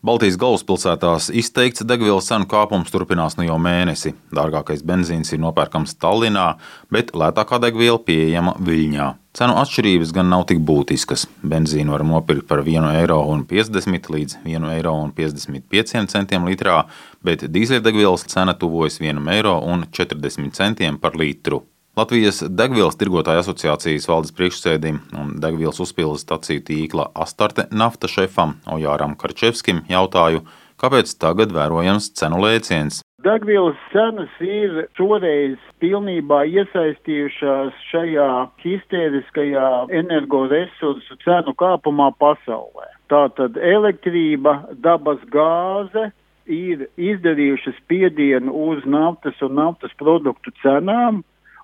Baltijas galvaspilsētās izteikts degvielas cenu kāpums turpinās nu jau mēnesi. Dārgākais benzīns ir nopērkams Tallinā, bet lētākā degviela pieejama Viļņā. Cenu atšķirības gan nav tik būtiskas. Benzīnu var nopirkt par 1,50 līdz 1,55 eiro litrā, bet dīzeļdegvielas cena tuvojas 1,40 eiro par litru. Latvijas degvielas tirgotāju asociācijas valdes priekšsēdim un degvielas uzpildes staciju tīkla Astarte nafta šefam Ojāram Karčevskim jautāju, kāpēc tagad vērojams cenu lēciens. Degvielas cenas ir šoreiz pilnībā iesaistījušās šajā histēriskajā energoresursu cenu kāpumā pasaulē. Tātad elektrība, dabas gāze ir izdarījušas spiedienu uz naftas un naftas produktu cenām,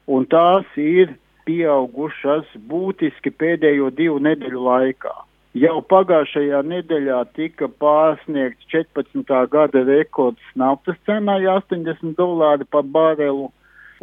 un tās ir pieaugušas būtiski pēdējo divu nedēļu laikā. Jau pagājušajā nedēļā tika pārsniegts 14. gada rekords naftas cenā 80 dolāri par barelu,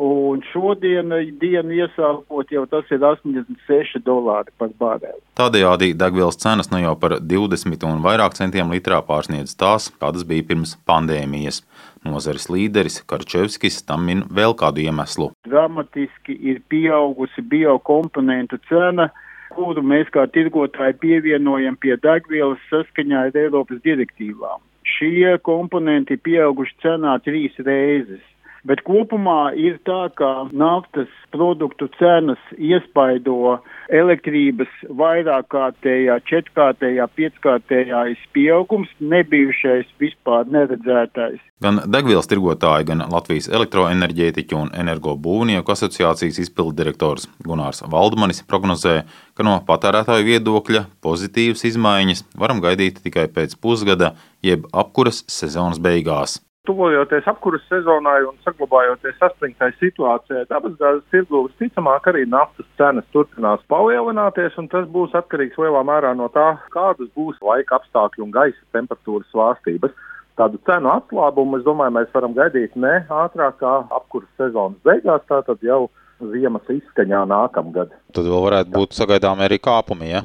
Un šodien, dienu iesākot, jau tas ir 86 dolāri par bareli. Tādējādi degvielas cenas nu jau par 20 un vairāk centiem litrā pārsniedz tās, kādas bija pirms pandēmijas. Nozares līderis Karčevskis tam min vēl kādu iemeslu. Dramatiski ir pieaugusi biokomponentu cena, kuru mēs kā tirgotāji pievienojam pie degvielas saskaņā ar Eiropas direktīvām. Šie komponenti pieauguši cenā trīs reizes. Bet kopumā ir tā, ka naftas produktu cenas iespaido elektrības vairākkārtējā, četrkārtējā, pieckārtējā pieaugums, nebijušais vispār neredzētais. Gan degvielas tirgotāji, gan Latvijas elektroenerģētiķu un energobūvnieku asociācijas izpildu direktors Gunārs Valdmanis prognozē, ka no patērētāju viedokļa pozitīvas izmaiņas varam gaidīt tikai pēc pusgada, jeb apkuras sezonas beigās. Tuvojoties apkurses sezonai un saglabājoties saspringtai situācijai, dabasgāzes tirgu visticamāk arī naftas cenas turpinās palielināties, un tas būs atkarīgs lielā mērā no tā, kādas būs laika apstākļi un gaisa temperatūras svārstības. Tādu cenu atslābumu, es domāju, mēs varam gaidīt ne ātrāk kā apkurses sezonas beigās, tātad jau ziemas izskaņā nākamgad. Tad vēl varētu būt sagaidām arī kāpumi, ja?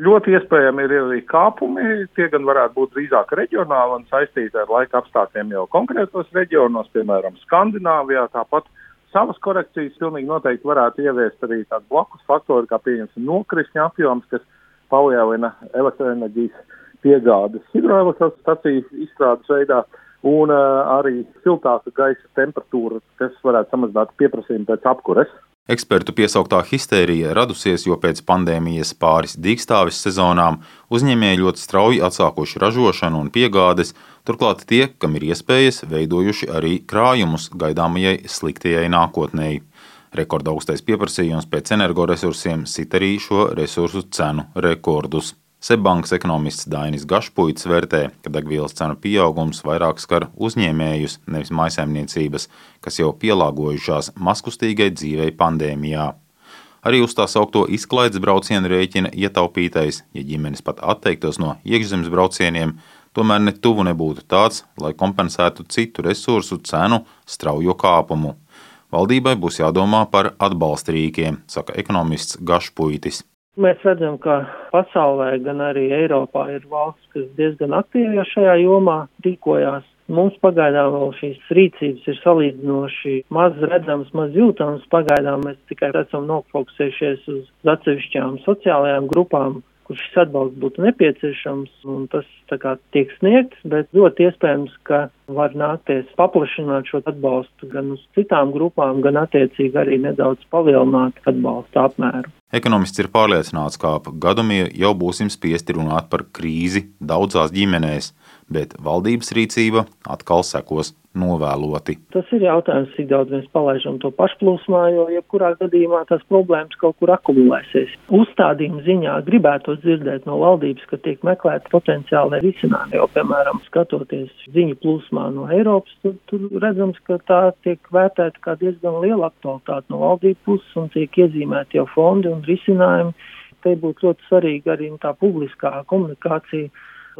Ļoti iespējami ir arī kāpumi, tie gan varētu būt drīzāk reģionāli un saistīti ar laika apstākļiem jau konkrētos reģionos, piemēram, Skandināvijā. Tāpat savas korekcijas pilnīgi noteikti varētu ieviest arī tādu blakus faktoru, kā pieņemsim nokrišņa apjoms, kas palielina elektroenerģijas piegādes hidroelektrostaciju izstrādes veidā un uh, arī siltāka gaisa temperatūra, kas varētu samazināt pieprasījumu pēc apkures. Ekspertu piesauktā histērija radusies, jo pēc pandēmijas pāris dīkstāves sezonām uzņēmēji ļoti strauji atsākuši ražošanu un piegādes, turklāt tie, kam ir iespējas, veidojuši arī krājumus gaidāmajai sliktajai nākotnēji. Rekordaugstais pieprasījums pēc energoresursiem sit arī šo resursu cenu rekordus. Seibankas ekonomists Dainis Gašpuits vērtē, ka degvielas cenu pieaugums vairāk skar uzņēmējus, nevis maisaimniecības, kas jau pielāgojušās maskustīgai dzīvei pandēmijā. Arī uz tā saukto izklaides braucienu rēķina ietaupītais, ja ģimenes pat atteiktos no iekšzemes braucieniem, tomēr ne tuvu nebūtu tāds, lai kompensētu citu resursu cenu straujo kāpumu. Valdībai būs jādomā par atbalsta rīkiem, saka ekonomists Gašpuitis. Mēs redzam, ka pasaulē, gan arī Eiropā ir valsts, kas diezgan aktīvi šajā jomā rīkojās. Mums pagaidām vēl šīs rīcības ir salīdzinoši maz redzamas, maz jūtamas. Pagaidām mēs tikai esam nofokusējušies uz atsevišķām sociālajām grupām, kur šis atbalsts būtu nepieciešams, un tas tā kā tiek sniegts, bet ļoti iespējams, ka var nākties paplašināt šo atbalstu gan uz citām grupām, gan attiecīgi arī nedaudz palielināt atbalsta apmēru. Ekonomists ir pārliecināts, ka ap gadumie jau būsim spiesti runāt par krīzi daudzās ģimenēs, bet valdības rīcība atkal sekos novēloti. Tas ir jautājums, cik daudz mēs palaižam to pašplūsmā, jo jebkurā gadījumā tās problēmas kaut kur akumulēsies. Uzstādījuma ziņā gribētu dzirdēt no valdības, ka tiek meklēti potenciāli risinājumi, jo, piemēram, skatoties ziņu plūsmā no Eiropas, tur, tur redzams, ka tā tiek vērtēta kā diezgan liela aktualitāte no valdības puses un tiek iezīmēti jau fondi un risinājumi. Te būtu ļoti svarīga arī tā publiskā komunikācija,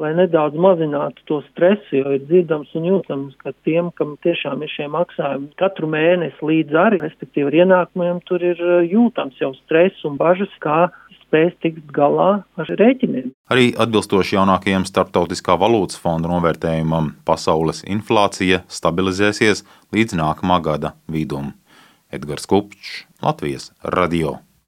lai nedaudz mazinātu to stresu, jo ir dzirdams un jūtams, ka tiem, kam tiešām ir šie maksājumi katru mēnesi līdz arī, respektīvi ar ienākumiem, tur ir eh, jūtams jau stress un bažas, kā spēs tikt galā ar rēķiniem. Arī atbilstoši jaunākajam starptautiskā valūtas fonda novērtējumam, pasaules inflācija stabilizēsies līdz nākamā gada vidum. Edgars Kupčs, Latvijas radio.